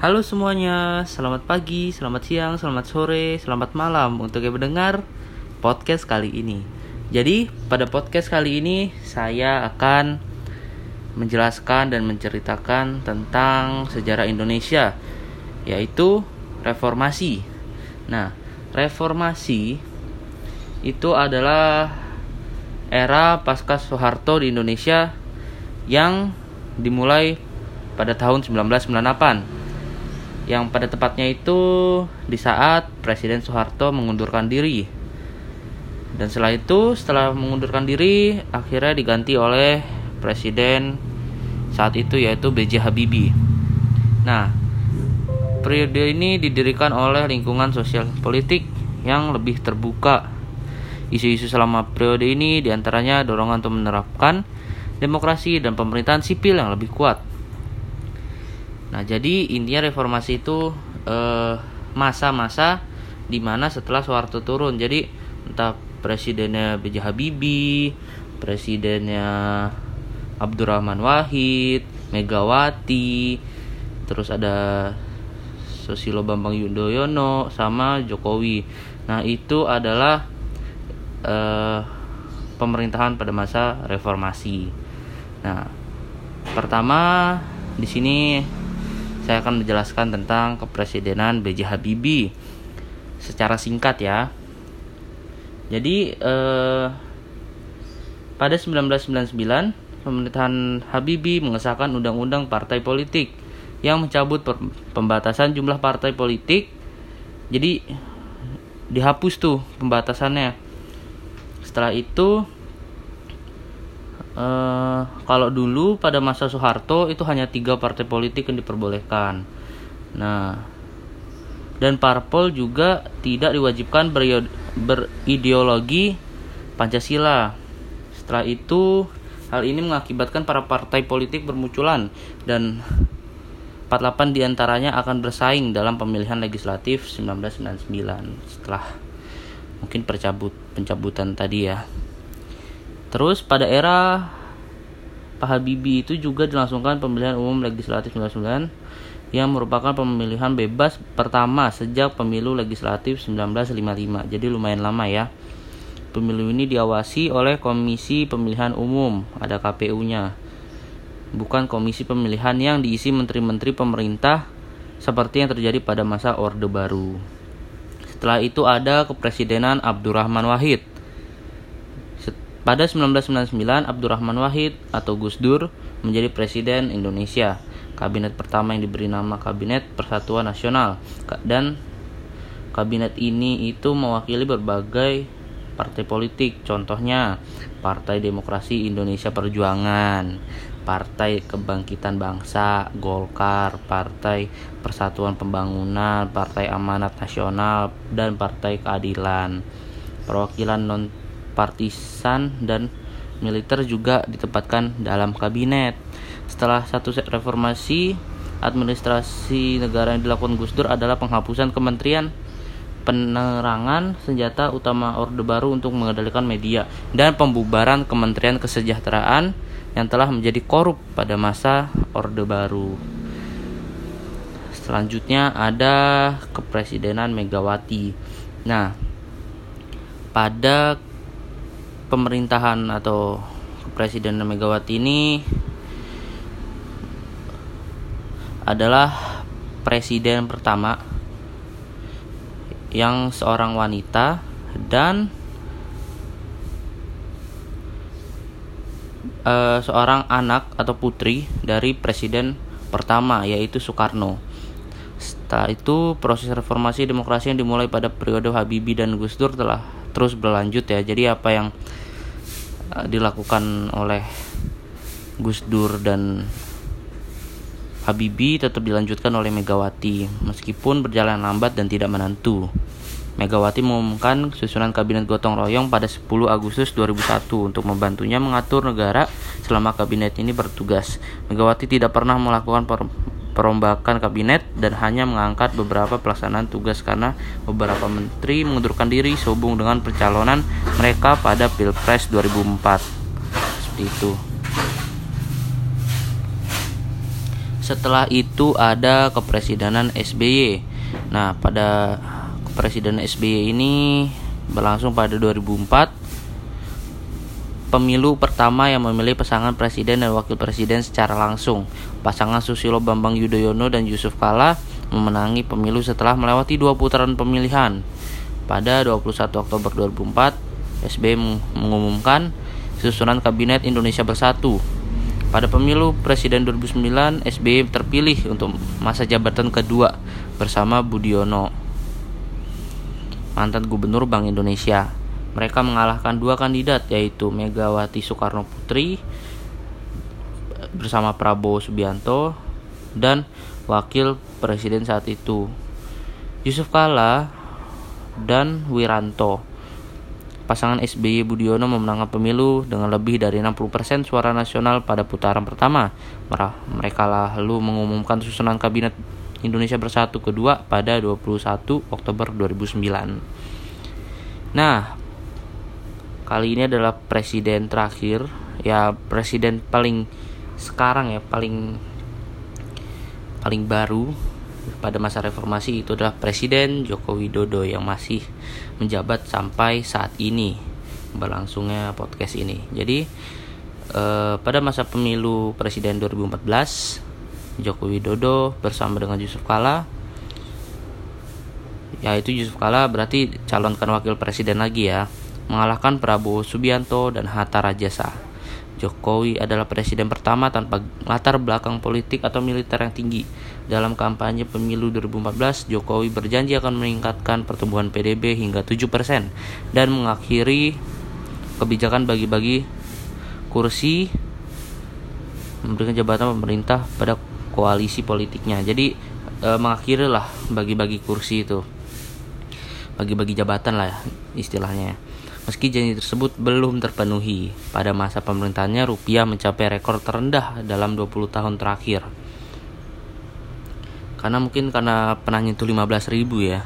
Halo semuanya, selamat pagi, selamat siang, selamat sore, selamat malam untuk yang mendengar podcast kali ini. Jadi, pada podcast kali ini saya akan menjelaskan dan menceritakan tentang sejarah Indonesia, yaitu reformasi. Nah, reformasi itu adalah era pasca Soeharto di Indonesia yang dimulai pada tahun 1998 yang pada tepatnya itu di saat Presiden Soeharto mengundurkan diri. Dan setelah itu, setelah mengundurkan diri, akhirnya diganti oleh Presiden saat itu yaitu B.J. Habibie. Nah, periode ini didirikan oleh lingkungan sosial politik yang lebih terbuka. Isu-isu selama periode ini di antaranya dorongan untuk menerapkan demokrasi dan pemerintahan sipil yang lebih kuat Nah, jadi intinya reformasi itu eh, masa-masa di mana setelah Soeharto turun. Jadi entah presidennya B.J. Habibie, presidennya Abdurrahman Wahid, Megawati, terus ada Susilo Bambang Yudhoyono sama Jokowi. Nah, itu adalah eh, pemerintahan pada masa reformasi. Nah, pertama di sini saya akan menjelaskan tentang kepresidenan B.J. Habibie secara singkat ya. Jadi eh, pada 1999 pemerintahan Habibie mengesahkan undang-undang partai politik yang mencabut pembatasan jumlah partai politik. Jadi dihapus tuh pembatasannya. Setelah itu Uh, kalau dulu pada masa Soeharto itu hanya tiga partai politik yang diperbolehkan. Nah, dan parpol juga tidak diwajibkan berideologi Pancasila. Setelah itu, hal ini mengakibatkan para partai politik bermunculan dan 48 di antaranya akan bersaing dalam pemilihan legislatif 1999 setelah mungkin percabut pencabutan tadi ya. Terus pada era Pak Habibie itu juga dilangsungkan pemilihan umum legislatif 99 yang merupakan pemilihan bebas pertama sejak pemilu legislatif 1955. Jadi lumayan lama ya. Pemilu ini diawasi oleh Komisi Pemilihan Umum, ada KPU-nya. Bukan komisi pemilihan yang diisi menteri-menteri pemerintah seperti yang terjadi pada masa Orde Baru. Setelah itu ada kepresidenan Abdurrahman Wahid pada 1999, Abdurrahman Wahid atau Gus Dur menjadi presiden Indonesia. Kabinet pertama yang diberi nama Kabinet Persatuan Nasional dan kabinet ini itu mewakili berbagai partai politik. Contohnya Partai Demokrasi Indonesia Perjuangan, Partai Kebangkitan Bangsa, Golkar, Partai Persatuan Pembangunan, Partai Amanat Nasional, dan Partai Keadilan. Perwakilan non partisan dan militer juga ditempatkan dalam kabinet. Setelah satu reformasi, administrasi negara yang dilakukan Gus Dur adalah penghapusan kementerian penerangan senjata utama Orde Baru untuk mengendalikan media dan pembubaran Kementerian Kesejahteraan yang telah menjadi korup pada masa Orde Baru. Selanjutnya ada kepresidenan Megawati. Nah, pada pemerintahan atau Presiden Megawati ini adalah presiden pertama yang seorang wanita dan uh, seorang anak atau putri dari presiden pertama yaitu Soekarno. Setelah itu proses reformasi demokrasi yang dimulai pada periode Habibie dan Gus Dur telah terus berlanjut ya. Jadi apa yang uh, dilakukan oleh Gus Dur dan Habibie tetap dilanjutkan oleh Megawati meskipun berjalan lambat dan tidak menentu. Megawati mengumumkan susunan kabinet gotong royong pada 10 Agustus 2001 untuk membantunya mengatur negara selama kabinet ini bertugas. Megawati tidak pernah melakukan perombakan kabinet dan hanya mengangkat beberapa pelaksanaan tugas karena beberapa menteri mengundurkan diri sehubung dengan pencalonan mereka pada Pilpres 2004. Seperti itu. setelah itu ada kepresidenan SBY. Nah, pada kepresidenan SBY ini berlangsung pada 2004 pemilu pertama yang memilih pasangan presiden dan wakil presiden secara langsung. Pasangan Susilo Bambang Yudhoyono dan Yusuf Kala memenangi pemilu setelah melewati dua putaran pemilihan. Pada 21 Oktober 2004, SBY mengumumkan susunan Kabinet Indonesia Bersatu. Pada pemilu Presiden 2009, SBY terpilih untuk masa jabatan kedua bersama Budiono, mantan Gubernur Bank Indonesia. Mereka mengalahkan dua kandidat yaitu Megawati Soekarno Putri bersama Prabowo Subianto dan wakil presiden saat itu Yusuf Kala dan Wiranto. Pasangan SBY Budiono memenangkan pemilu dengan lebih dari 60% suara nasional pada putaran pertama. Mereka lalu mengumumkan susunan kabinet Indonesia Bersatu kedua pada 21 Oktober 2009. Nah, kali ini adalah presiden terakhir ya presiden paling sekarang ya paling paling baru pada masa reformasi itu adalah Presiden Joko Widodo yang masih menjabat sampai saat ini berlangsungnya podcast ini. Jadi eh, pada masa pemilu Presiden 2014 Joko Widodo bersama dengan Yusuf Kala yaitu Yusuf Kala berarti calonkan wakil presiden lagi ya mengalahkan Prabowo Subianto dan Hatta Rajasa. Jokowi adalah presiden pertama tanpa latar belakang politik atau militer yang tinggi. Dalam kampanye pemilu 2014, Jokowi berjanji akan meningkatkan pertumbuhan PDB hingga 7% dan mengakhiri kebijakan bagi-bagi kursi memberikan jabatan pemerintah pada koalisi politiknya. Jadi e, mengakhiri lah bagi-bagi kursi itu. Bagi-bagi jabatan lah istilahnya. Meski janji tersebut belum terpenuhi, pada masa pemerintahannya rupiah mencapai rekor terendah dalam 20 tahun terakhir. Karena mungkin karena pernah nyentuh 15 ribu ya.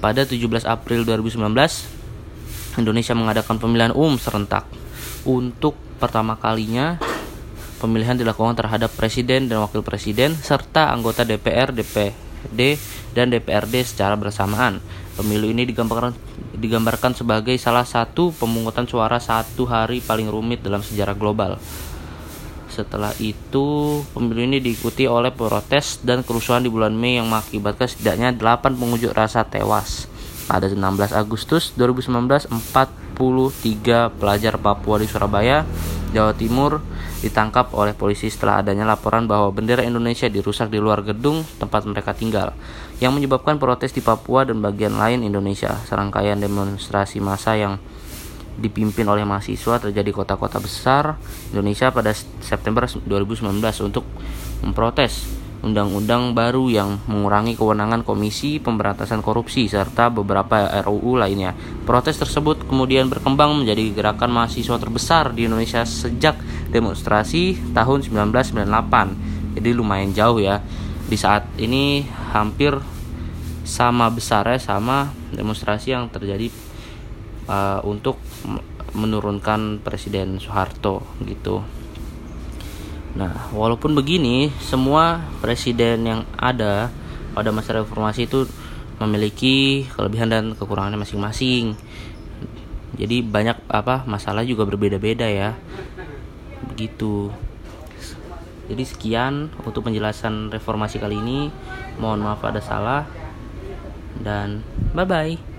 Pada 17 April 2019, Indonesia mengadakan pemilihan umum serentak. Untuk pertama kalinya, pemilihan dilakukan terhadap presiden dan wakil presiden serta anggota DPR, DPD, dan DPRD secara bersamaan. Pemilu ini digambarkan digambarkan sebagai salah satu pemungutan suara satu hari paling rumit dalam sejarah global. Setelah itu, pemilu ini diikuti oleh protes dan kerusuhan di bulan Mei yang mengakibatkan setidaknya 8 pengunjuk rasa tewas. Pada 16 Agustus 2019, 43 pelajar Papua di Surabaya, Jawa Timur ditangkap oleh polisi setelah adanya laporan bahwa bendera Indonesia dirusak di luar gedung tempat mereka tinggal, yang menyebabkan protes di Papua dan bagian lain Indonesia. Serangkaian demonstrasi massa yang dipimpin oleh mahasiswa terjadi kota-kota besar Indonesia pada September 2019 untuk memprotes undang-undang baru yang mengurangi kewenangan Komisi Pemberantasan Korupsi serta beberapa RUU lainnya. Protes tersebut kemudian berkembang menjadi gerakan mahasiswa terbesar di Indonesia sejak demonstrasi tahun 1998. Jadi lumayan jauh ya. Di saat ini hampir sama besarnya sama demonstrasi yang terjadi uh, untuk menurunkan Presiden Soeharto gitu. Nah, walaupun begini, semua presiden yang ada pada masa reformasi itu memiliki kelebihan dan kekurangannya masing-masing. Jadi banyak apa masalah juga berbeda-beda ya. Begitu. Jadi sekian untuk penjelasan reformasi kali ini. Mohon maaf ada salah dan bye bye.